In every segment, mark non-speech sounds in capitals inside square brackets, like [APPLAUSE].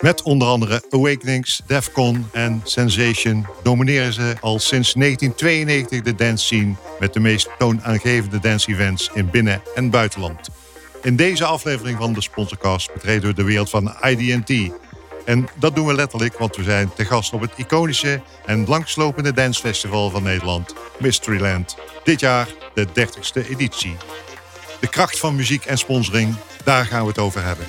Met onder andere Awakenings, Defcon en Sensation domineren ze al sinds 1992 de dance scene met de meest toonaangevende dance events in binnen- en buitenland. In deze aflevering van de Sponsorcast betreden we de wereld van IDT. En dat doen we letterlijk, want we zijn te gast op het iconische en langslopende dancefestival van Nederland, Mysteryland. Dit jaar de 30ste editie. De kracht van muziek en sponsoring, daar gaan we het over hebben.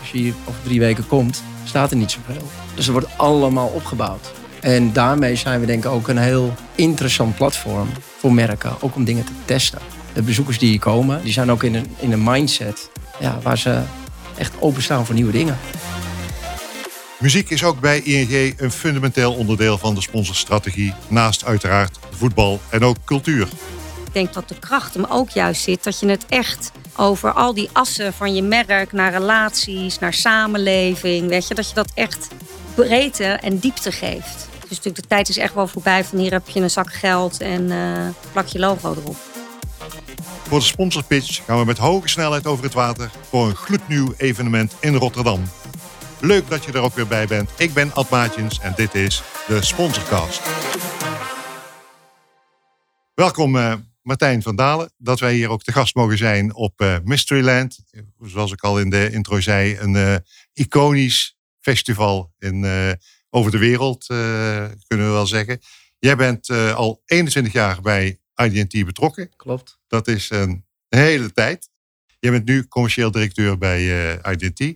Als je hier over drie weken komt, staat er niet zoveel. Dus er wordt allemaal opgebouwd. En daarmee zijn we denk ik ook een heel interessant platform voor merken. Ook om dingen te testen. De bezoekers die hier komen, die zijn ook in een, in een mindset ja, waar ze echt openstaan voor nieuwe dingen. Muziek is ook bij ING een fundamenteel onderdeel van de sponsorstrategie. Naast uiteraard voetbal en ook cultuur. Ik denk dat de kracht hem ook juist zit dat je het echt over al die assen van je merk naar relaties, naar samenleving, weet je, dat je dat echt breedte en diepte geeft. Dus natuurlijk de tijd is echt wel voorbij van hier heb je een zak geld en uh, plak je logo erop. Voor de sponsorpitch gaan we met hoge snelheid over het water voor een gloednieuw evenement in Rotterdam. Leuk dat je er ook weer bij bent. Ik ben Ad Maatjens en dit is de Sponsorcast. Welkom uh, Martijn van Dalen, dat wij hier ook te gast mogen zijn op uh, Mysteryland. Zoals ik al in de intro zei, een uh, iconisch festival in, over de wereld, kunnen we wel zeggen. Jij bent al 21 jaar bij IDT betrokken. Klopt. Dat is een hele tijd. Jij bent nu commercieel directeur bij IDT.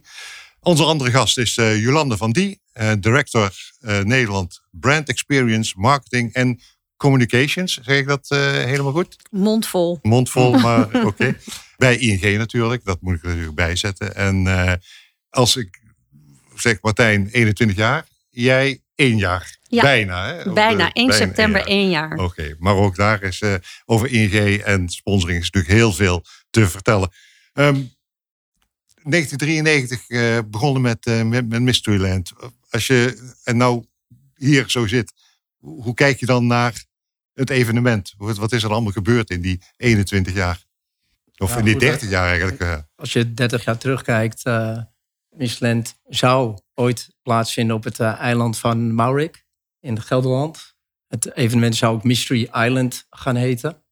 Onze andere gast is uh, Jolande van Die, uh, director uh, Nederland Brand Experience, Marketing en Communications. Zeg ik dat helemaal goed? Mondvol. Mondvol, [LAUGHS] maar oké. Okay. Bij ING natuurlijk, dat moet ik er natuurlijk bijzetten. En als ik zeg Martijn, 21 jaar, jij één jaar. Ja, bijna. Hè? Bijna, 1 bijna september één jaar. Oké, okay. maar ook daar is over ING en sponsoring is natuurlijk heel veel te vertellen. Um, 1993 uh, begonnen met, met, met Mysteryland. Als je en nou hier zo zit, hoe kijk je dan naar het evenement? Wat is er allemaal gebeurd in die 21 jaar? Of ja, in die goed, 30 jaar eigenlijk? Uh. Als je 30 jaar terugkijkt, uh, zou ooit plaatsvinden op het eiland van Maurik in Gelderland. Het evenement zou ook Mystery Island gaan heten.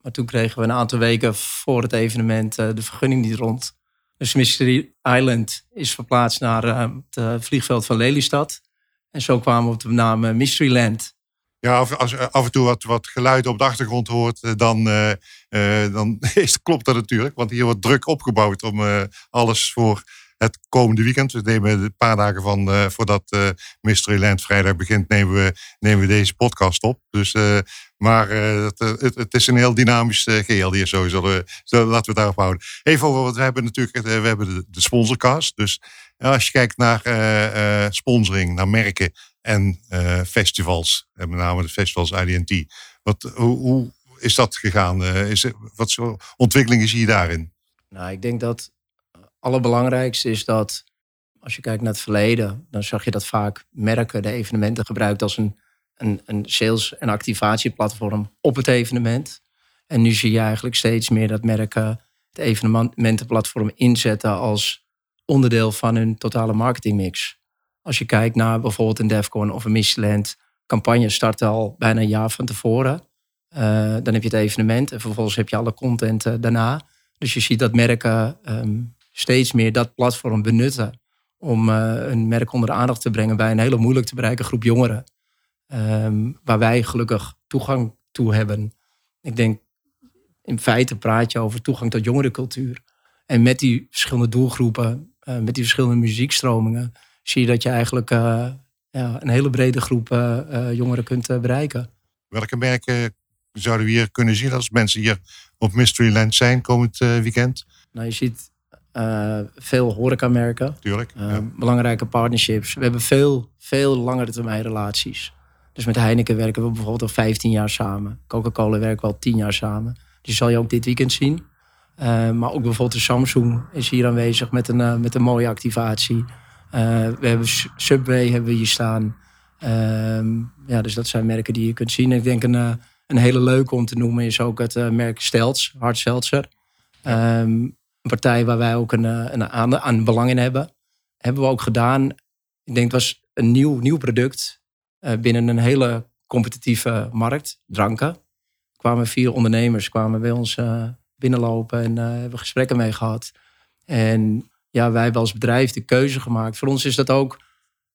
Maar toen kregen we een aantal weken voor het evenement de vergunning niet rond. Dus Mystery Island is verplaatst naar het vliegveld van Lelystad. En zo kwamen we op de naam uh, Mysteryland. Ja, als, als af en toe wat, geluid op de achtergrond hoort, dan, uh, dan [LAUGHS] is, klopt dat natuurlijk. Want hier wordt druk opgebouwd om alles voor het komende weekend. We nemen een paar dagen van uh, voordat uh, Mysteryland vrijdag begint, nemen we, nemen we deze podcast op. Dus, uh, maar het, het, het, is een heel dynamisch geheel hier we, laten we het daarop houden. Even over wat we hebben natuurlijk. we hebben de, sponsorcast. Dus als je kijkt naar sponsoring, naar merken en festivals, en met name de festivals IDT. Wat, hoe, hoe is dat gegaan? is, wat voor ontwikkelingen zie je daarin? Nou, ik denk dat allerbelangrijkste is dat als je kijkt naar het verleden, dan zag je dat vaak merken de evenementen gebruikt als een, een, een sales- en activatieplatform op het evenement. En nu zie je eigenlijk steeds meer dat merken het evenementenplatform inzetten als onderdeel van hun totale marketingmix. Als je kijkt naar bijvoorbeeld een Defcon of een Michelin, campagne starten al bijna een jaar van tevoren. Uh, dan heb je het evenement en vervolgens heb je alle content uh, daarna. Dus je ziet dat merken um, steeds meer dat platform benutten om uh, een merk onder de aandacht te brengen bij een hele moeilijk te bereiken groep jongeren. Um, waar wij gelukkig toegang toe hebben. Ik denk, in feite praat je over toegang tot jongerencultuur. En met die verschillende doelgroepen, uh, met die verschillende muziekstromingen, zie je dat je eigenlijk uh, ja, een hele brede groep jongeren kunt bereiken. Welke merken zouden we hier kunnen zien als mensen hier op Mysteryland zijn komend weekend? Nou, je ziet uh, veel horecamerken. Tuurlijk. Uh, belangrijke partnerships. We hebben veel, veel langere termijn relaties. Dus met Heineken werken we bijvoorbeeld al 15 jaar samen. Coca-Cola werken we al 10 jaar samen. Die zal je ook dit weekend zien. Uh, maar ook bijvoorbeeld de Samsung is hier aanwezig met een, met een mooie activatie. we hebben Subway hebben we hier staan. Ehm, ja, dus dat zijn merken die je kunt zien. Ik denk een, een hele leuke om te noemen is ook het merk Stelz, Hard Seltzer. Um, Een partij waar wij ook een, een aan, belang in hebben. Hebben we ook gedaan. Ik denk het was een nieuw, nieuw product binnen een hele competitieve markt, dranken. kwamen vier ondernemers kwamen bij ons binnenlopen en hebben gesprekken mee gehad. En ja, wij hebben als bedrijf de keuze gemaakt. Voor ons is dat ook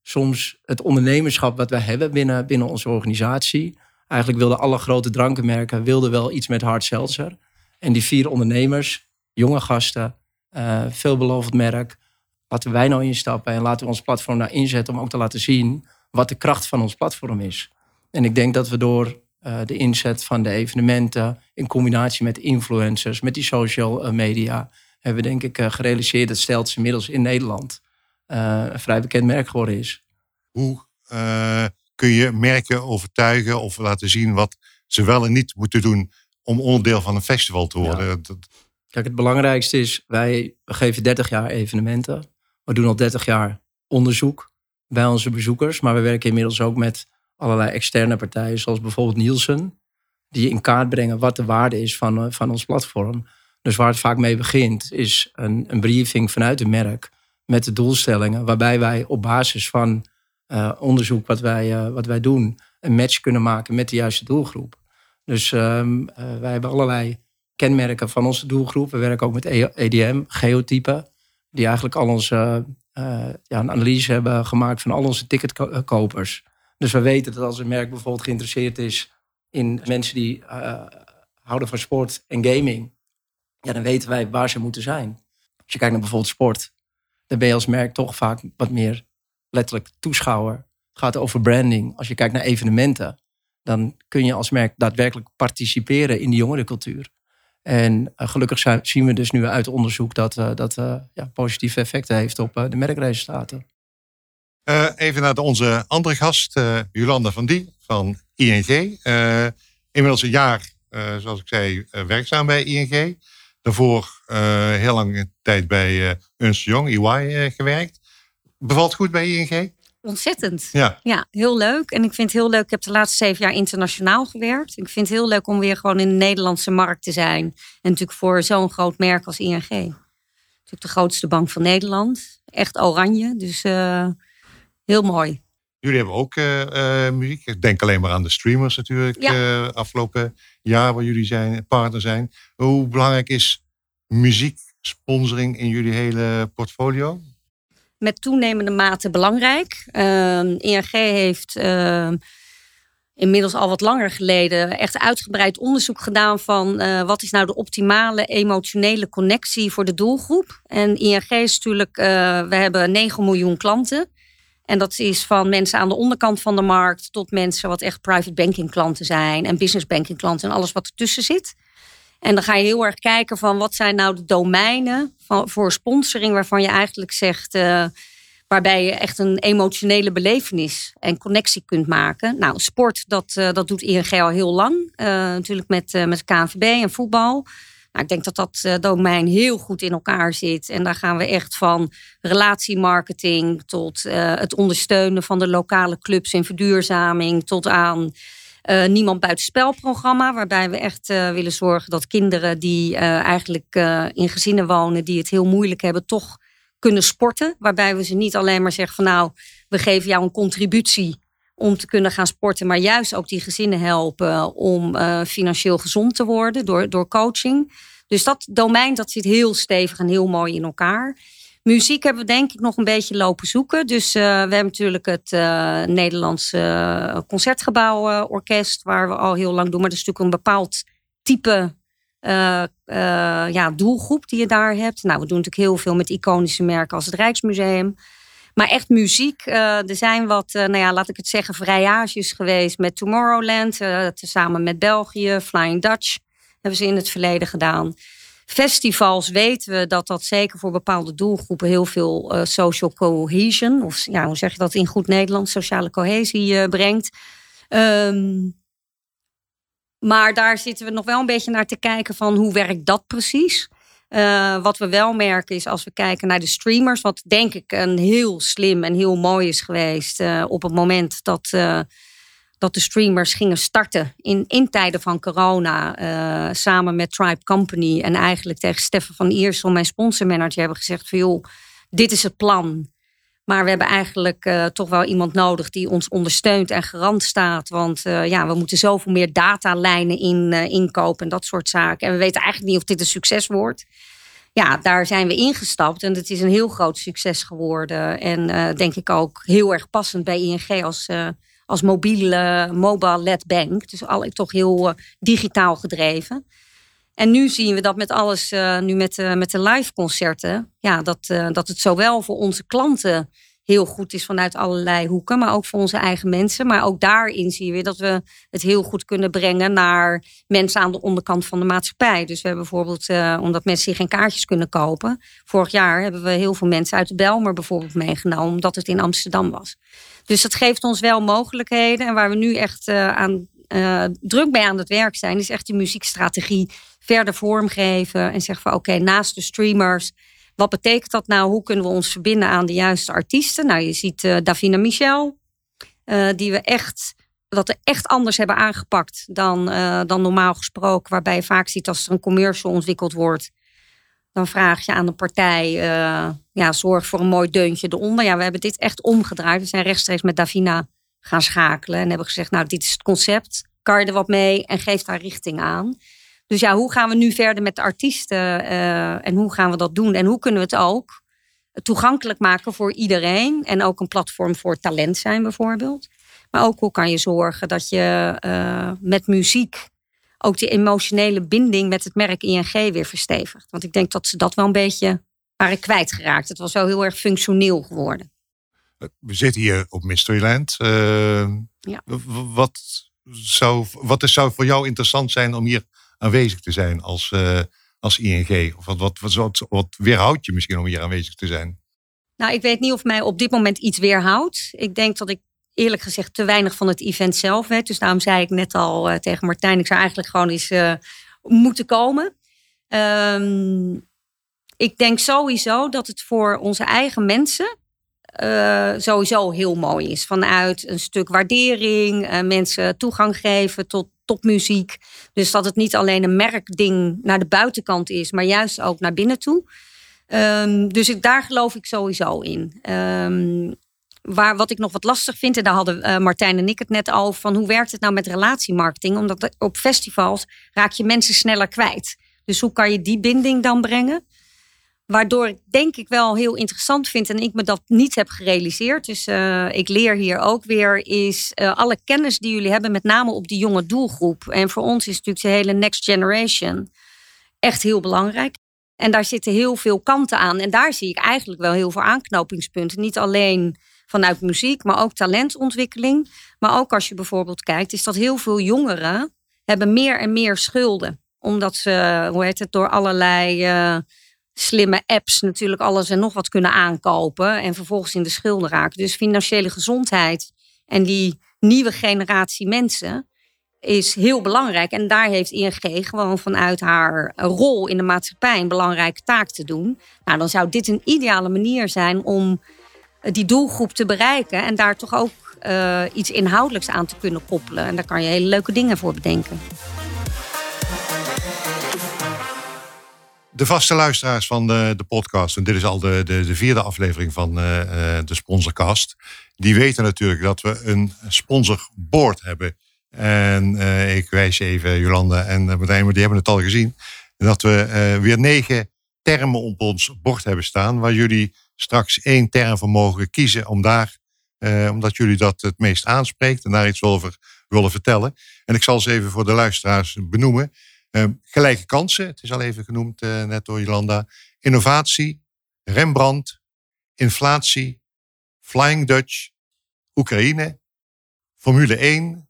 soms het ondernemerschap wat wij hebben binnen, binnen onze organisatie. Eigenlijk wilden alle grote drankenmerken wilden wel iets met hard seltzer. En die vier ondernemers, jonge gasten, uh, veelbelovend merk. Laten wij nou instappen en laten we ons platform daar inzetten om ook te laten zien wat de kracht van ons platform is. En ik denk dat we door uh, de inzet van de evenementen in combinatie met influencers, met die social media, hebben we denk ik uh, gerealiseerd dat Stelts inmiddels in Nederland een vrij bekend merk geworden is. Hoe kun je merken overtuigen of laten zien wat ze wel en niet moeten doen om onderdeel van een festival te worden? Ja. Kijk, het belangrijkste is, wij geven 30 jaar evenementen. We doen al 30 jaar onderzoek bij onze bezoekers. Maar we werken inmiddels ook met allerlei externe partijen, zoals bijvoorbeeld Nielsen. Die in kaart brengen wat de waarde is van, van ons platform. Dus waar het vaak mee begint, is een, een briefing vanuit het merk met de doelstellingen, waarbij wij op basis van uh, onderzoek wat wij, uh, wat wij doen, een match kunnen maken met de juiste doelgroep. Dus uh, wij hebben allerlei kenmerken van onze doelgroep. We werken ook met EDM, geotypen, die eigenlijk al onze ja, een analyse hebben gemaakt van al onze ticketkopers. Dus we weten dat als een merk bijvoorbeeld geïnteresseerd is in mensen die houden van sport en gaming, ja, dan weten wij waar ze moeten zijn. Als je kijkt naar bijvoorbeeld sport, dan ben je als merk toch vaak wat meer letterlijk toeschouwer. Het gaat over branding. Als je kijkt naar evenementen, dan kun je als merk daadwerkelijk participeren in die jongerencultuur. En uh, gelukkig zijn, zien we dus nu uit onderzoek dat uh, dat uh, ja, positieve effecten heeft op de merkresultaten. even naar onze andere gast, Jolanda van Die van ING. inmiddels een jaar, zoals ik zei, werkzaam bij ING. Daarvoor uh, heel lange tijd bij uh, Ernst Young, EY, uh, gewerkt. Bevalt goed bij ING? Ontzettend. Ja. ja, heel leuk. En ik vind het heel leuk. Ik heb de laatste zeven jaar internationaal gewerkt. Ik vind het heel leuk om weer gewoon in de Nederlandse markt te zijn. En natuurlijk voor zo'n groot merk als ING. Natuurlijk de grootste bank van Nederland. Echt oranje. Dus heel mooi. Jullie hebben ook muziek. Ik denk alleen maar aan de streamers natuurlijk. Ja. afgelopen jaar waar jullie zijn, partner zijn. Hoe belangrijk is muzieksponsoring in jullie hele portfolio? Met toenemende mate belangrijk. Uh, ehm, ING heeft uh, inmiddels al wat langer geleden echt uitgebreid onderzoek gedaan van uh, wat is nou de optimale emotionele connectie voor de doelgroep. En ING is natuurlijk, uh, we hebben 9 miljoen klanten. En dat is van mensen aan de onderkant van de markt tot mensen wat echt private banking klanten zijn en business banking klanten en alles wat ertussen zit. En dan ga je heel erg kijken van wat zijn nou de domeinen van, voor sponsoring waarvan je eigenlijk zegt, uh, waarbij je echt een emotionele belevenis en connectie kunt maken. Nou, sport, dat, uh, dat doet ING al heel lang. Uh, natuurlijk met, met KNVB en voetbal. Nou, ik denk dat dat domein heel goed in elkaar zit. En daar gaan we echt van relatiemarketing tot het ondersteunen van de lokale clubs in verduurzaming tot aan uh, Niemand Buitenspelprogramma. Waarbij we echt willen zorgen dat kinderen die eigenlijk in gezinnen wonen die het heel moeilijk hebben, toch kunnen sporten. Waarbij we ze niet alleen maar zeggen van nou, we geven jou een contributie om te kunnen gaan sporten, maar juist ook die gezinnen helpen om financieel gezond te worden door, door coaching. Dus dat domein dat zit heel stevig en heel mooi in elkaar. Muziek hebben we denk ik nog een beetje lopen zoeken. Dus uh, we hebben natuurlijk het uh, Nederlandse Concertgebouw Orkest, waar we al heel lang doen. Maar dat is natuurlijk een bepaald type ja, doelgroep die je daar hebt. Nou, we doen natuurlijk heel veel met iconische merken als het Rijksmuseum. Maar echt muziek. Er zijn wat, nou ja, laat ik het zeggen, vrijages geweest met Tomorrowland. Samen met België, Flying Dutch hebben ze in het verleden gedaan. Festivals weten we dat dat zeker voor bepaalde doelgroepen heel veel social cohesion, of ja, hoe zeg je dat in goed Nederlands, sociale cohesie brengt. Um, maar daar zitten we nog wel een beetje naar te kijken van hoe werkt dat precies. Uh, wat we wel merken is als we kijken naar de streamers, wat denk ik een heel slim en heel mooi is geweest op het moment dat, dat de streamers gingen starten in, in tijden van corona. eh, samen met Tribe Company. En eigenlijk tegen Stefan van Iersel, mijn sponsormanager, hebben gezegd: van joh, dit is het plan. Maar we hebben eigenlijk eh, toch wel iemand nodig die ons ondersteunt en garant staat. Want eh, ja, we moeten zoveel meer datalijnen in, inkopen en dat soort zaken. En we weten eigenlijk niet of dit een succes wordt. Ja, daar zijn we ingestapt en het is een heel groot succes geworden. En denk ik ook heel erg passend bij ING als, als mobiele, mobile-led bank. Dus al, toch heel eh, digitaal gedreven. En nu zien we dat met alles, eh, nu met, de met de live concerten, ja, dat, eh, dat het zowel voor onze klanten heel goed is vanuit allerlei hoeken, maar ook voor onze eigen mensen. Maar ook daarin zie je weer dat we het heel goed kunnen brengen naar mensen aan de onderkant van de maatschappij. Dus we hebben bijvoorbeeld, eh, omdat mensen hier geen kaartjes kunnen kopen, vorig jaar hebben we heel veel mensen uit de Belmer bijvoorbeeld meegenomen, omdat het in Amsterdam was. Dus dat geeft ons wel mogelijkheden. En waar we nu echt eh, aan eh, druk mee aan het werk zijn, is echt die muziekstrategie verder vormgeven. En zeggen van oké, naast de streamers, wat betekent dat nou? Hoe kunnen we ons verbinden aan de juiste artiesten? Nou, je ziet eh, Davina Michel, eh, die we echt, dat we echt anders hebben aangepakt dan, eh, dan normaal gesproken. Waarbij je vaak ziet als er een commercial ontwikkeld wordt. Dan vraag je aan de partij, ja, zorg voor een mooi deuntje eronder. Ja, we hebben dit echt omgedraaid. We zijn rechtstreeks met Davina gaan schakelen. En hebben gezegd, nou, dit is het concept. Kan je er wat mee en geef daar richting aan. Dus ja, hoe gaan we nu verder met de artiesten eh, en hoe gaan we dat doen? En hoe kunnen we het ook toegankelijk maken voor iedereen? En ook een platform voor talent zijn bijvoorbeeld. Maar ook hoe kan je zorgen dat je eh, met muziek ook die emotionele binding met het merk ING weer verstevigt. Want ik denk dat ze dat wel een beetje waren kwijtgeraakt. Het was wel heel erg functioneel geworden. We zitten hier op Mysteryland. Uh, Ja. Wat, zou, wat is, zou voor jou interessant zijn om hier aanwezig te zijn als, eh, als ING? Of wat, wat, wat, wat, weerhoudt je misschien om hier aanwezig te zijn? Nou, ik weet niet of mij op dit moment iets weerhoudt. Ik denk dat ik eerlijk gezegd te weinig van het event zelf weet. Dus daarom zei ik net al eh, tegen Martijn, ik zou eigenlijk gewoon eens eh, moeten komen. Ehm, ik denk sowieso dat het voor onze eigen mensen eh, sowieso heel mooi is. Vanuit een stuk waardering, eh, mensen toegang geven tot topmuziek. Dus dat het niet alleen een merkding naar de buitenkant is, maar juist ook naar binnen toe. Ehm, dus ik, daar geloof ik sowieso in. Ehm, waar, wat ik nog wat lastig vind, en daar hadden eh, Martijn en ik het net over, van hoe werkt het nou met relatiemarketing? Omdat op festivals raak je mensen sneller kwijt. Dus hoe kan je die binding dan brengen? Waardoor ik denk ik wel heel interessant vind en ik me dat niet heb gerealiseerd. Dus eh, ik leer hier ook weer, is eh, alle kennis die jullie hebben, met name op die jonge doelgroep. En voor ons is natuurlijk de hele next generation echt heel belangrijk. En daar zitten heel veel kanten aan. En daar zie ik eigenlijk wel heel veel aanknopingspunten. Niet alleen vanuit muziek, maar ook talentontwikkeling. Maar ook als je bijvoorbeeld kijkt, is dat heel veel jongeren hebben meer en meer schulden. Omdat ze, hoe heet het, door allerlei eh, slimme apps natuurlijk alles en nog wat kunnen aankopen. En vervolgens in de schulden raken. Dus financiële gezondheid en die nieuwe generatie mensen is heel belangrijk. En daar heeft ING gewoon vanuit haar rol in de maatschappij een belangrijke taak te doen. Nou, dan zou dit een ideale manier zijn om die doelgroep te bereiken. En daar toch ook eh, iets inhoudelijks aan te kunnen koppelen. En daar kan je hele leuke dingen voor bedenken. De vaste luisteraars van de, de podcast, en dit is al de, de, de vierde aflevering van eh, eh, de Sponsorcast, die weten natuurlijk dat we een sponsorboard hebben. En eh, ik wijs even, Jolanda en eh, Martijn, die hebben het al gezien, dat we eh, weer negen termen op ons bord hebben staan, waar jullie straks één term voor mogen kiezen om daar, eh, omdat jullie dat het meest aanspreekt en daar iets over willen vertellen. En ik zal ze even voor de luisteraars benoemen. Eh, gelijke kansen, het is al even genoemd eh, net door Jolanda. Innovatie, Rembrandt, inflatie, Flying Dutch, Oekraïne, Formule 1,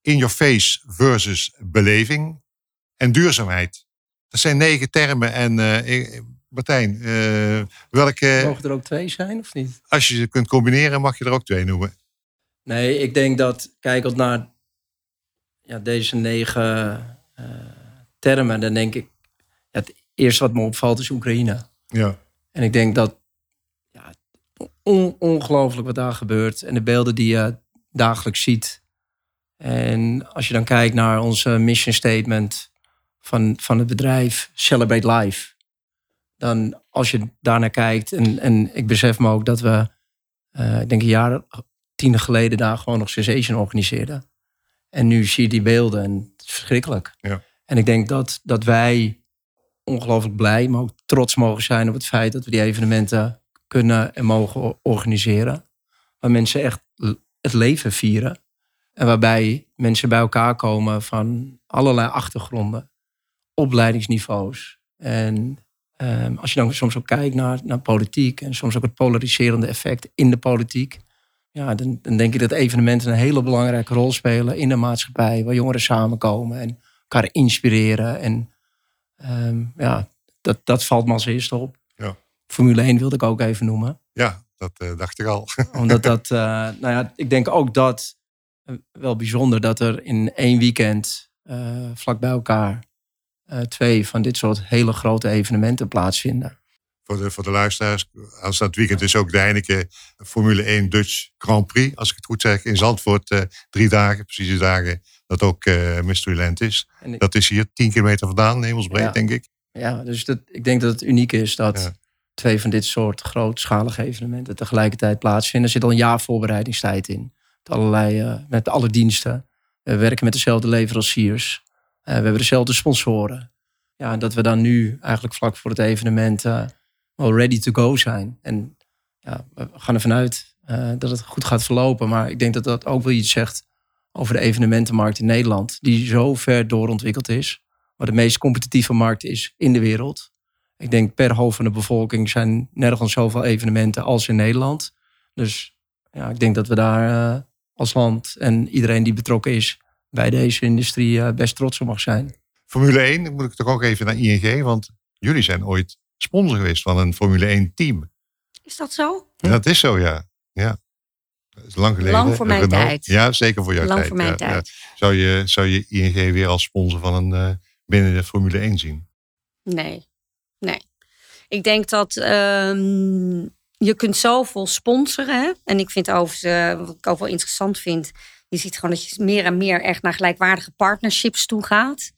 In Your Face versus beleving en duurzaamheid. Dat zijn negen termen. En eh, Martijn, eh, welke, Mogen er ook twee zijn of niet? als je ze kunt combineren, mag je er ook twee noemen. Nee, ik denk dat, kijkend naar ja, deze negen termen, dan denk ik, ja, het eerste wat me opvalt is Oekraïne. Ja. En ik denk dat ja, on- ongelooflijk wat daar gebeurt. En de beelden die je dagelijks ziet. En als je dan kijkt naar onze mission statement van, van het bedrijf Celebrate Life. Dan als je daarnaar kijkt, en, en ik besef me ook dat we, uh, ik denk een jaar tien geleden daar gewoon nog Sensation organiseerden. En nu zie je die beelden en het is verschrikkelijk. Ja. En ik denk dat, dat wij ongelooflijk blij, maar ook trots mogen zijn op het feit dat we die evenementen kunnen en mogen organiseren. Waar mensen echt het leven vieren. En waarbij mensen bij elkaar komen van allerlei achtergronden, opleidingsniveaus. En um, als je dan soms ook kijkt naar, naar politiek en soms ook het polariserende effect in de politiek. Ja, dan, dan denk ik dat evenementen een hele belangrijke rol spelen in de maatschappij. Waar jongeren samenkomen en elkaar inspireren. En um, ja, dat, dat valt me als eerste op. Ja. Formule 1 wilde ik ook even noemen. Ja, dat uh, dacht ik al. [LAUGHS] Omdat dat, uh, nou ja, ik denk ook dat uh, wel bijzonder dat er in één weekend vlak bij elkaar twee van dit soort hele grote evenementen plaatsvinden. Voor de, voor de luisteraars, als dat weekend is ook de Heineken Formule 1 Dutch Grand Prix, als ik het goed zeg, in Zandvoort drie dagen, precieze dagen, dat ook Mystery Land is. Ik, dat is hier tien kilometer vandaan, hemelsbreed, ja, denk ik. Ja, dus dat, ik denk dat het uniek is dat ja twee van dit soort grootschalige evenementen tegelijkertijd plaatsvinden. Er zit al een jaar voorbereidingstijd in. Met, allerlei, uh, met alle diensten. We werken met dezelfde leveranciers. Uh, we hebben dezelfde sponsoren. Ja, dat we dan nu eigenlijk vlak voor het evenement uh, wel ready to go zijn. En ja, we gaan ervan uit dat het goed gaat verlopen. Maar ik denk dat dat ook wel iets zegt over de evenementenmarkt in Nederland. Die zo ver doorontwikkeld is. Waar de meest competitieve markt is in de wereld. Ik denk per hoofd van de bevolking zijn nergens zoveel evenementen als in Nederland. Dus ja, ik denk dat we daar uh, als land en iedereen die betrokken is bij deze industrie uh, best trots op mag zijn. Formule 1, dan moet ik toch ook even naar ING, want jullie zijn ooit sponsor geweest van een Formule 1 team. Is dat zo? Ja, dat is zo, ja. ja. Dat is lang geleden. Lang voor mijn Renault. tijd. Ja, zeker voor jouw Lang tijd. voor mijn ja, tijd. ja. Zou, je, zou je ING weer als sponsor van een uh, binnen de Formule 1 zien? Nee, nee. Ik denk dat um, je kunt zoveel sponsoren. Hè? En ik vind overigens, uh, wat ik ook wel interessant vind, je ziet gewoon dat je meer en meer echt naar gelijkwaardige partnerships toe gaat.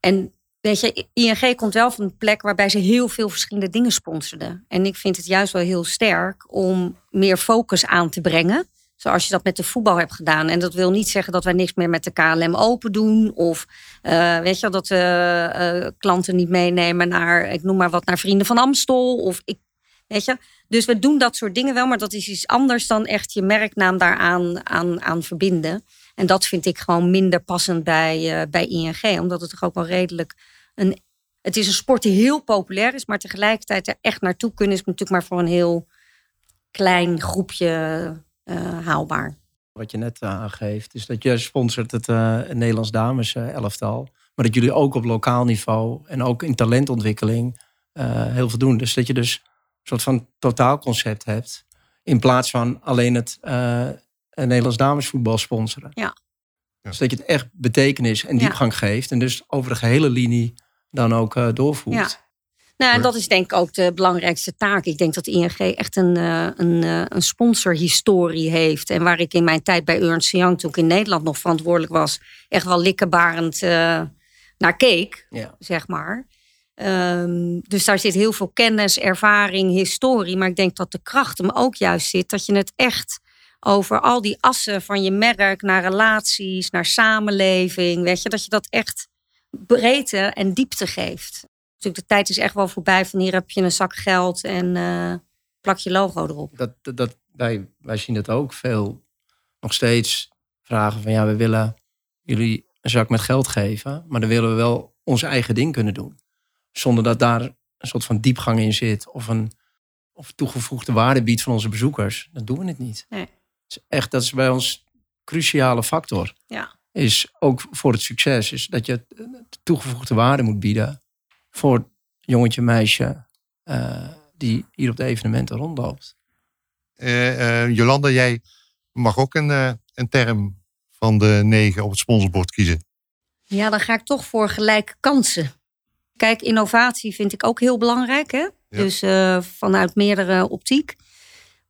En weet je, ING komt wel van een plek waarbij ze heel veel verschillende dingen sponsorden. En ik vind het juist wel heel sterk om meer focus aan te brengen. Zoals je dat met de voetbal hebt gedaan. En dat wil niet zeggen dat wij niks meer met de KLM open doen. Of uh, weet je, dat we uh, klanten niet meenemen naar, ik noem maar wat, naar Vrienden van Amstel. Of ik, weet je. Dus we doen dat soort dingen wel, maar dat is iets anders dan echt je merknaam daaraan aan, aan verbinden. En dat vind ik gewoon minder passend bij, bij ING. Omdat het toch ook wel redelijk een. Het is een sport die heel populair is, maar tegelijkertijd er echt naartoe kunnen is natuurlijk maar voor een heel klein groepje uh, haalbaar. Wat je net aangeeft, is dat je sponsort het, uh, het Nederlands dames uh, elftal. Maar dat jullie ook op lokaal niveau en ook in talentontwikkeling heel veel doen. Dus dat je dus een soort van totaalconcept hebt. In plaats van alleen het, het Nederlands damesvoetbal sponsoren. Ja. ja. Dus dat je het echt betekenis en diepgang ja. geeft. En dus over de gehele linie dan ook doorvoert. Ja. Nou, en dat is denk ik ook de belangrijkste taak. Ik denk dat ING echt een, een, een sponsorhistorie heeft. En waar ik in mijn tijd bij Ernst Young, toen ik in Nederland nog verantwoordelijk was, echt wel likkenbarend uh, naar keek, ja. zeg maar. Um, dus daar zit heel veel kennis, ervaring, historie. Maar ik denk dat de kracht hem ook juist zit dat je het echt over al die assen van je merk naar relaties, naar samenleving, weet je, dat je dat echt breedte en diepte geeft de tijd is echt wel voorbij van hier heb je een zak geld en uh, plak je logo erop. Dat, dat, dat, wij, wij zien dat ook veel nog steeds vragen van ja, we willen jullie een zak met geld geven, maar dan willen we wel ons eigen ding kunnen doen. Zonder dat daar een soort van diepgang in zit of een of toegevoegde waarde biedt van onze bezoekers. Dan doen we het niet. Nee. Het is echt, dat is bij ons cruciale factor. Ja. Is ook voor het succes, is dat je toegevoegde waarde moet bieden voor jongetje, meisje uh, die hier op de evenementen rondloopt. Uh, uh, Jolanda, jij mag ook een, een term van de negen op het sponsorbord kiezen. Ja, dan ga ik toch voor gelijke kansen. Kijk, innovatie vind ik ook heel belangrijk. Hè? Ja. Dus vanuit meerdere optiek.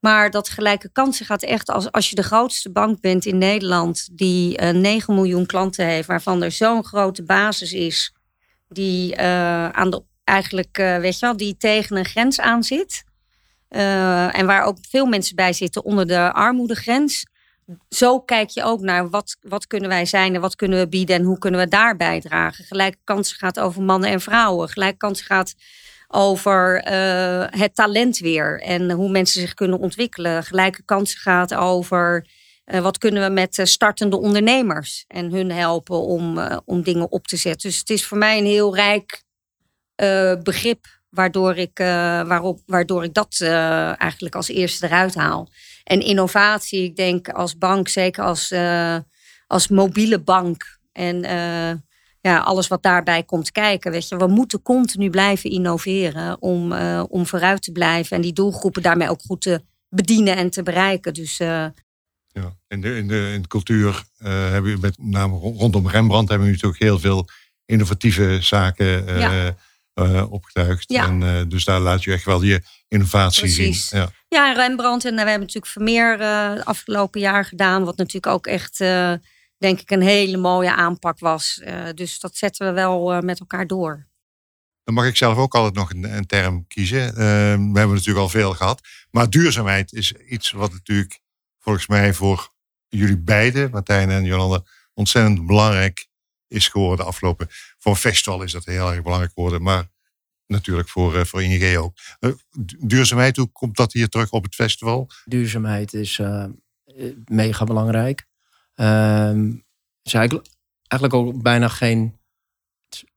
Maar dat gelijke kansen gaat echt als, als je de grootste bank bent in Nederland, die uh, 9 miljoen klanten heeft, waarvan er zo'n grote basis is, die uh, aan de eigenlijk, uh, weet je wel, die tegen een grens aan zit. En waar ook veel mensen bij zitten onder de armoedegrens. Zo kijk je ook naar wat, wat kunnen wij zijn en wat kunnen we bieden en hoe kunnen we daar bijdragen. Gelijke kansen gaat over mannen en vrouwen. Gelijke kansen gaat over uh, het talent weer en hoe mensen zich kunnen ontwikkelen. Gelijke kansen gaat over uh, wat kunnen we met startende ondernemers en hun helpen om, om dingen op te zetten. Dus het is voor mij een heel rijk begrip waardoor ik, waarop, waardoor ik dat eigenlijk als eerste eruit haal. En innovatie, ik denk als bank, zeker als, als mobiele bank en ja, alles wat daarbij komt kijken. Weet je, we moeten continu blijven innoveren om, uh, om vooruit te blijven en die doelgroepen daarmee ook goed te bedienen en te bereiken. Dus, uh... ja, in, de, in, de, in de cultuur uh, hebben we met name rondom Rembrandt hebben we natuurlijk heel veel innovatieve zaken ja. opgetuigd. Ja. En, dus daar laat je echt wel je innovatie Precies. zien. Ja. ja, Rembrandt. En we hebben natuurlijk Vermeer uh, afgelopen jaar gedaan. Wat natuurlijk ook echt denk ik een hele mooie aanpak was. Uh, dus dat zetten we wel uh, met elkaar door. Dan mag ik zelf ook altijd nog een, een term kiezen. Uh, we hebben natuurlijk al veel gehad. Maar duurzaamheid is iets wat natuurlijk volgens mij voor jullie beiden, Martijn en Jolanda, ontzettend belangrijk is geworden de afgelopen. Voor een festival is dat heel erg belangrijk geworden. Maar natuurlijk voor, voor ING ook. duurzaamheid, hoe komt dat hier terug op het festival? Duurzaamheid is mega belangrijk. Um, is eigenlijk, eigenlijk ook bijna geen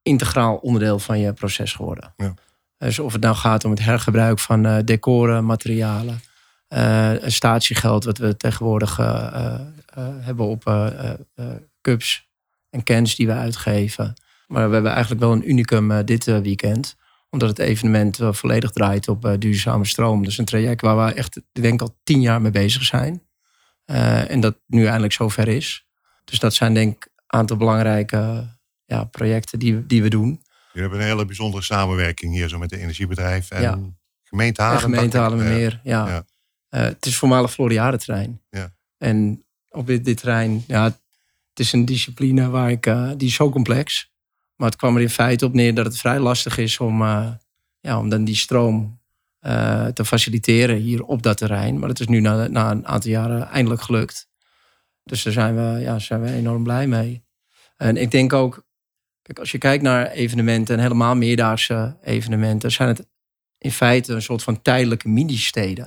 integraal onderdeel van je proces geworden. Ja. Dus of het nou gaat om het hergebruik van uh, decoren, materialen, uh, statiegeld, wat we tegenwoordig uh, hebben op cups en cans die we uitgeven. Maar we hebben eigenlijk wel een unicum dit weekend omdat het evenement volledig draait op duurzame stroom. Dus een traject waar we echt, ik denk al tien jaar mee bezig zijn. Uh, en dat nu eindelijk zover is. Dus dat zijn denk ik een aantal belangrijke ja, projecten die, die we doen. We hebben een hele bijzondere samenwerking hier zo met de energiebedrijf en ja. gemeente Halen. gemeente Haarlemmermeer, ja. ja. Uh, het is voormalig Floriade-terrein. Ja. En op dit, dit terrein, ja, het is een discipline waar ik, uh, die is zo complex. Maar het kwam er in feite op neer dat het vrij lastig is om, ja, om dan die stroom uh, te faciliteren hier op dat terrein. Maar het is nu na, na een aantal jaren eindelijk gelukt. Dus daar zijn we, ja, zijn we enorm blij mee. En ik denk ook, kijk, als je kijkt naar evenementen en helemaal meerdaagse evenementen, zijn het in feite een soort van tijdelijke mini-steden.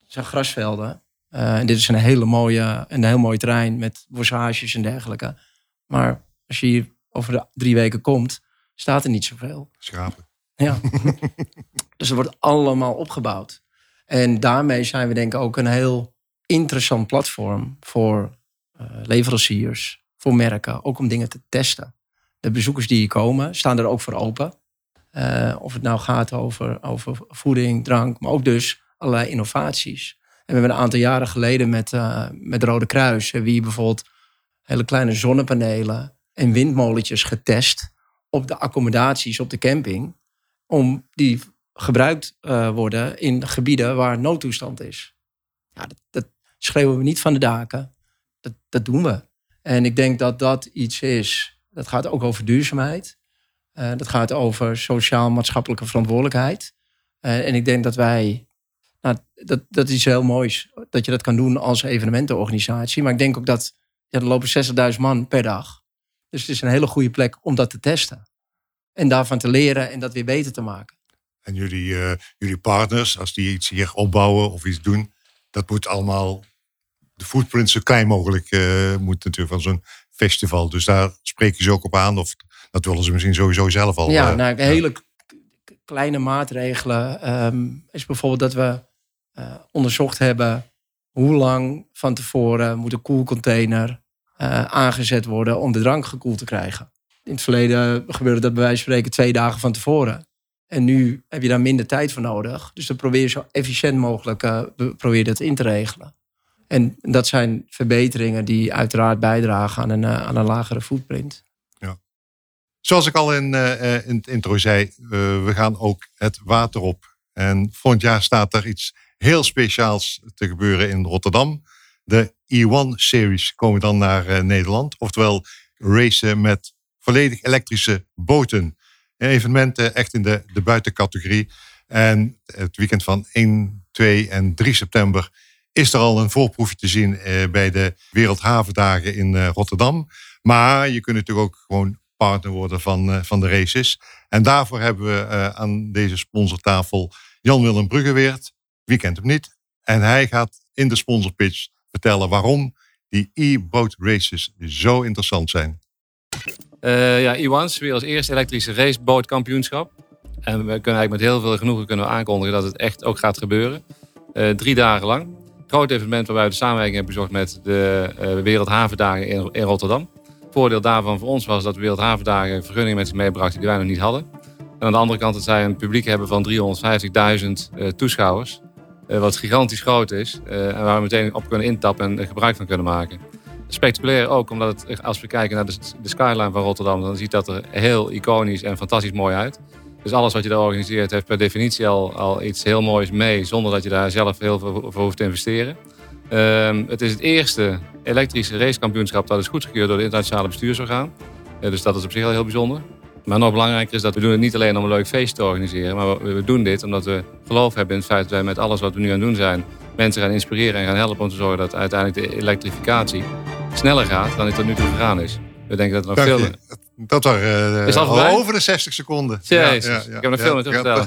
Het zijn grasvelden. Uh, en dit is een hele mooie, een heel mooi terrein met bossages en dergelijke. Maar als je hier over de drie weken komt, staat er niet zoveel. Schapen. Ja. [LAUGHS] dus er wordt allemaal opgebouwd. En daarmee zijn we denk ik ook een heel interessant platform voor uh, leveranciers, voor merken, ook om dingen te testen. De bezoekers die hier komen, staan er ook voor open. Uh, of het nou gaat over, over voeding, drank, maar ook dus allerlei innovaties. En we hebben een aantal jaren geleden met, uh, met Rode Kruis, wie bijvoorbeeld hele kleine zonnepanelen en windmolentjes getest op de accommodaties op de camping om die gebruikt uh, worden in gebieden waar noodtoestand is. Ja, dat, dat, schreeuwen we niet van de daken. Dat, dat doen we. En ik denk dat dat iets is. Dat gaat ook over duurzaamheid. Uh, dat gaat over sociaal-maatschappelijke verantwoordelijkheid. Uh, en ik denk dat wij. Nou, dat, dat is heel moois dat je dat kan doen als evenementenorganisatie. Maar ik denk ook dat. Ja, er lopen 60.000 man per dag. Dus het is een hele goede plek om dat te testen. En daarvan te leren en dat weer beter te maken. En jullie, uh, jullie partners, als die iets hier opbouwen of iets doen, dat moet allemaal, de footprint zo klein mogelijk uh, moet natuurlijk van zo'n festival. Dus daar spreken ze ook op aan, of dat willen ze misschien sowieso zelf al. Ja, uh, nou, hele kleine maatregelen um, is bijvoorbeeld dat we onderzocht hebben hoe lang van tevoren moet een koelcontainer aangezet worden om de drank gekoeld te krijgen. In het verleden gebeurde dat bij wijze van spreken twee dagen van tevoren. En nu heb je daar minder tijd voor nodig. Dus dan probeer je zo efficiënt mogelijk uh, dat in te regelen. En dat zijn verbeteringen die uiteraard bijdragen aan een, uh, aan een lagere footprint. Ja. Zoals ik al in, uh, in het intro zei, we gaan ook het water op En volgend jaar staat er iets heel speciaals te gebeuren in Rotterdam. De E1 Series komen dan naar Nederland. Oftewel racen met volledig elektrische boten. Evenementen echt in de, de buitencategorie. En het weekend van 1, 2 en 3 september is er al een voorproefje te zien uh, bij de Wereldhavendagen in uh, Rotterdam. Maar je kunt natuurlijk ook gewoon partner worden van, van de races. En daarvoor hebben we aan deze sponsortafel Jan-Willem Bruggeweert. Wie kent hem niet? En hij gaat in de sponsorpitch vertellen waarom die e-boat races zo interessant zijn. Uh, ja, E1's weer als eerste elektrische racebootkampioenschap. En we kunnen eigenlijk met heel veel genoegen kunnen aankondigen dat het echt ook gaat gebeuren. Uh, drie dagen lang. Groot evenement waarbij we de samenwerking hebben bezocht met de uh, Wereldhavendagen in, in Rotterdam. Voordeel daarvan voor ons was dat de Wereldhavendagen vergunningen met zich meebrachten die wij nog niet hadden. En aan de andere kant dat zij een publiek hebben van 350.000 toeschouwers. wat gigantisch groot is. en waar we meteen op kunnen intappen en gebruik van kunnen maken spectaculair ook, omdat als we kijken naar de, de, skyline van Rotterdam, dan ziet dat er heel iconisch en fantastisch mooi uit. Dus alles wat je daar organiseert heeft per definitie al, al iets heel moois mee, zonder dat je daar zelf heel veel voor hoeft te investeren. Um, het is het eerste elektrische racekampioenschap dat is goedgekeurd door het internationale bestuursorgaan. Uh, dus dat is op zich al heel bijzonder. Maar nog belangrijker is dat we doen het niet alleen om een leuk feest te organiseren, maar we, we doen dit omdat we geloof hebben in het feit dat wij met alles wat we nu aan het doen zijn, mensen gaan inspireren en gaan helpen om te zorgen dat uiteindelijk de elektrificatie sneller gaat dan het tot nu toe gegaan is. We denken dat er nog veel... Dat waren uh, is al, al over de 60 seconden. Jezus, ja, ja, ik heb nog veel meer te vertellen.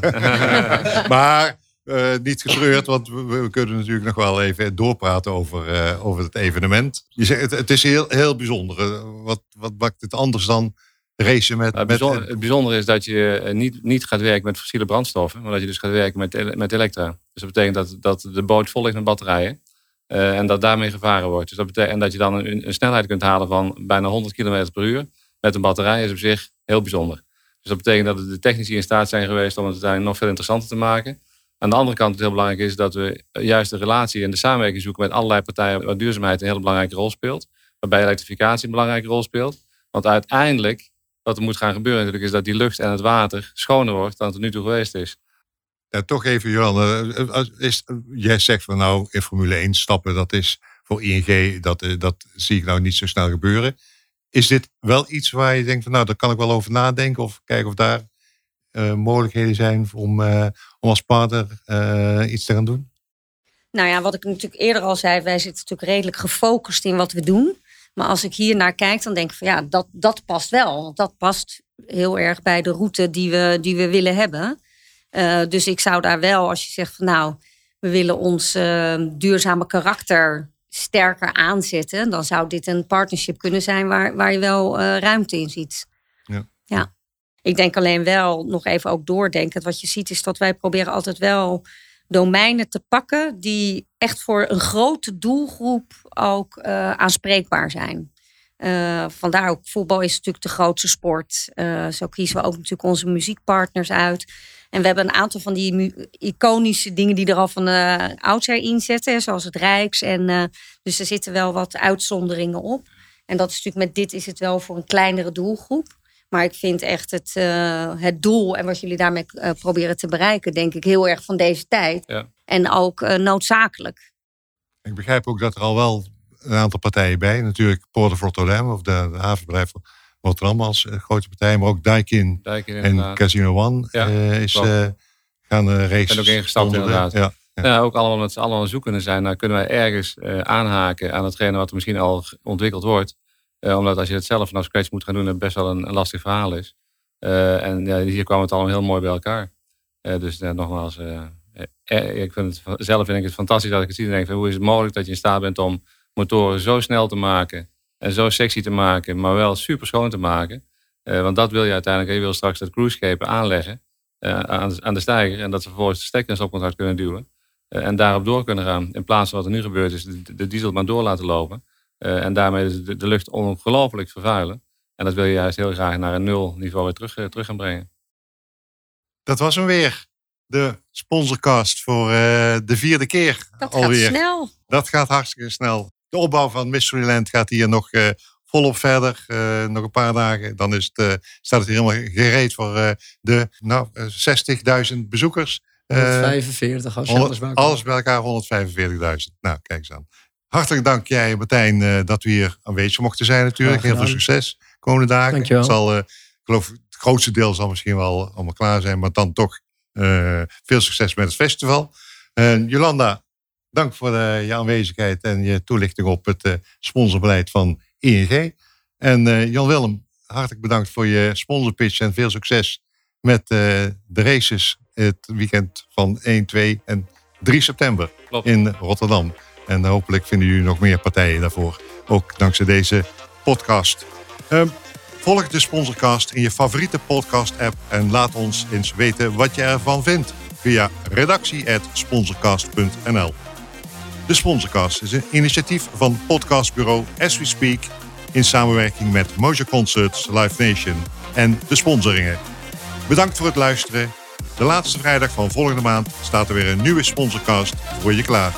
[LAUGHS] maar uh, niet getreurd, want we, we, kunnen natuurlijk nog wel even doorpraten over, uh, over het evenement. Je zegt, het, het is heel, heel bijzonder. Wat, wat maakt het anders dan racen met... het, bijzondere, met... het bijzondere is dat je niet, niet gaat werken met fossiele brandstoffen, maar dat je dus gaat werken met, met elektra. Dus dat betekent dat, dat de boot vol ligt met batterijen. Uh, en dat daarmee gevaren wordt. Dus dat betekent, en dat je dan een, snelheid kunt halen van bijna 100 km per uur met een batterij is op zich heel bijzonder. Dus dat betekent dat de technici in staat zijn geweest om het uiteindelijk nog veel interessanter te maken. Aan de andere kant, het heel belangrijk is dat we juist de relatie en de samenwerking zoeken met allerlei partijen waar duurzaamheid een hele belangrijke rol speelt. Waarbij elektrificatie een belangrijke rol speelt. Want uiteindelijk, wat er moet gaan gebeuren natuurlijk, is dat die lucht en het water schoner wordt dan het tot nu toe geweest is. Ja, toch even, Johan. Eh, eh, jij zegt van nou, in Formule 1 stappen, dat is voor ING, dat, eh, dat zie ik nou niet zo snel gebeuren. Is dit wel iets waar je denkt van nou, daar kan ik wel over nadenken of kijken of daar uh, mogelijkheden zijn om, om als partner iets te gaan doen? Nou ja, wat ik natuurlijk eerder al zei, wij zitten natuurlijk redelijk gefocust in wat we doen. Maar als ik hier naar kijk, dan denk ik van ja, dat, dat past wel. Dat past heel erg bij de route die we, die we willen hebben. Uh, dus ik zou daar wel, als je zegt van nou, we willen ons uh, duurzame karakter sterker aanzetten, dan zou dit een partnership kunnen zijn waar, waar je wel uh, ruimte in ziet. Ja. ja. Ik denk alleen wel nog even ook doordenken. Wat je ziet is dat wij proberen altijd wel domeinen te pakken die echt voor een grote doelgroep ook aanspreekbaar zijn. Uh, vandaar ook voetbal is natuurlijk de grootste sport. Uh, zo kiezen we ook natuurlijk onze muziekpartners uit. En we hebben een aantal van die iconische dingen die er al van uh, oudsher in zitten, zoals het Rijks. En, dus er zitten wel wat uitzonderingen op. En dat is natuurlijk met dit is het wel voor een kleinere doelgroep. Maar ik vind echt het, het doel en wat jullie daarmee proberen te bereiken, denk ik heel erg van deze tijd. Ja. En ook noodzakelijk. Ik begrijp ook dat er al wel een aantal partijen bij. Natuurlijk Port of Rotterdam of de, de havenbedrijf Rotterdam als uh, grote partij. Maar ook Daikin, Daikin en Casino One ja, uh, is, uh, gaan uh, race. En ook ingestapt inderdaad. Ja, ja. ja, ook allemaal met z'n allen zoeken kunnen zijn. Dan kunnen wij ergens aanhaken aan hetgene wat er misschien al ontwikkeld wordt. omdat als je het zelf vanaf scratch moet gaan doen, het best wel een, een lastig verhaal is. en ja, hier kwam het allemaal heel mooi bij elkaar. dus nogmaals, ik vind het, zelf vind ik het fantastisch dat ik het zie en denk, hoe is het mogelijk dat je in staat bent om motoren zo snel te maken en zo sexy te maken, maar wel super schoon te maken. Uh, want dat wil je uiteindelijk. Je wil straks dat cruiseschepen aanleggen uh, aan, de, aan, de steiger en dat ze vervolgens de stekkers op contact kunnen duwen. Uh, en daarop door kunnen gaan. In plaats van wat er nu gebeurt, is de, de diesel maar door laten lopen. en daarmee de, de, lucht ongelooflijk vervuilen. En dat wil je juist heel graag naar een nul niveau weer terug, terug gaan brengen. Dat was hem weer. De sponsorcast voor de vierde keer dat alweer. gaat snel. Dat gaat hartstikke snel de opbouw van Mysteryland gaat hier nog uh, volop verder. Uh, nog een paar dagen. Dan is het, uh, staat het hier helemaal gereed voor de nou, 60.000 bezoekers. Eh, 145 als je alles bij elkaar- alles bij elkaar 145.000. Nou, kijk eens aan. Hartelijk dank jij, Martijn, eh, dat we hier aanwezig mochten zijn natuurlijk. Heel veel succes komende dagen. Dankjewel. Het zal, eh, ik geloof, het grootste deel zal misschien wel allemaal klaar zijn, maar dan toch eh, veel succes met het festival. Jolanda, dank voor eh, je aanwezigheid en je toelichting op het eh, sponsorbeleid van ING. En eh, Jan Willem, hartelijk bedankt voor je sponsorpitch en veel succes met de races het weekend van 1, 2 en 3 september Klopt. in Rotterdam. En hopelijk vinden jullie nog meer partijen daarvoor. Ook dankzij deze podcast. Ehm, volg de Sponsorcast in je favoriete podcast-app en laat ons eens weten wat je ervan vindt via redactie.sponsorcast.nl. De Sponsorcast is een initiatief van podcastbureau As We Speak in samenwerking met Mojo Concerts, Live Nation en de sponsoringen. Bedankt voor het luisteren. De laatste vrijdag van volgende maand staat er weer een nieuwe Sponsorcast voor je klaar.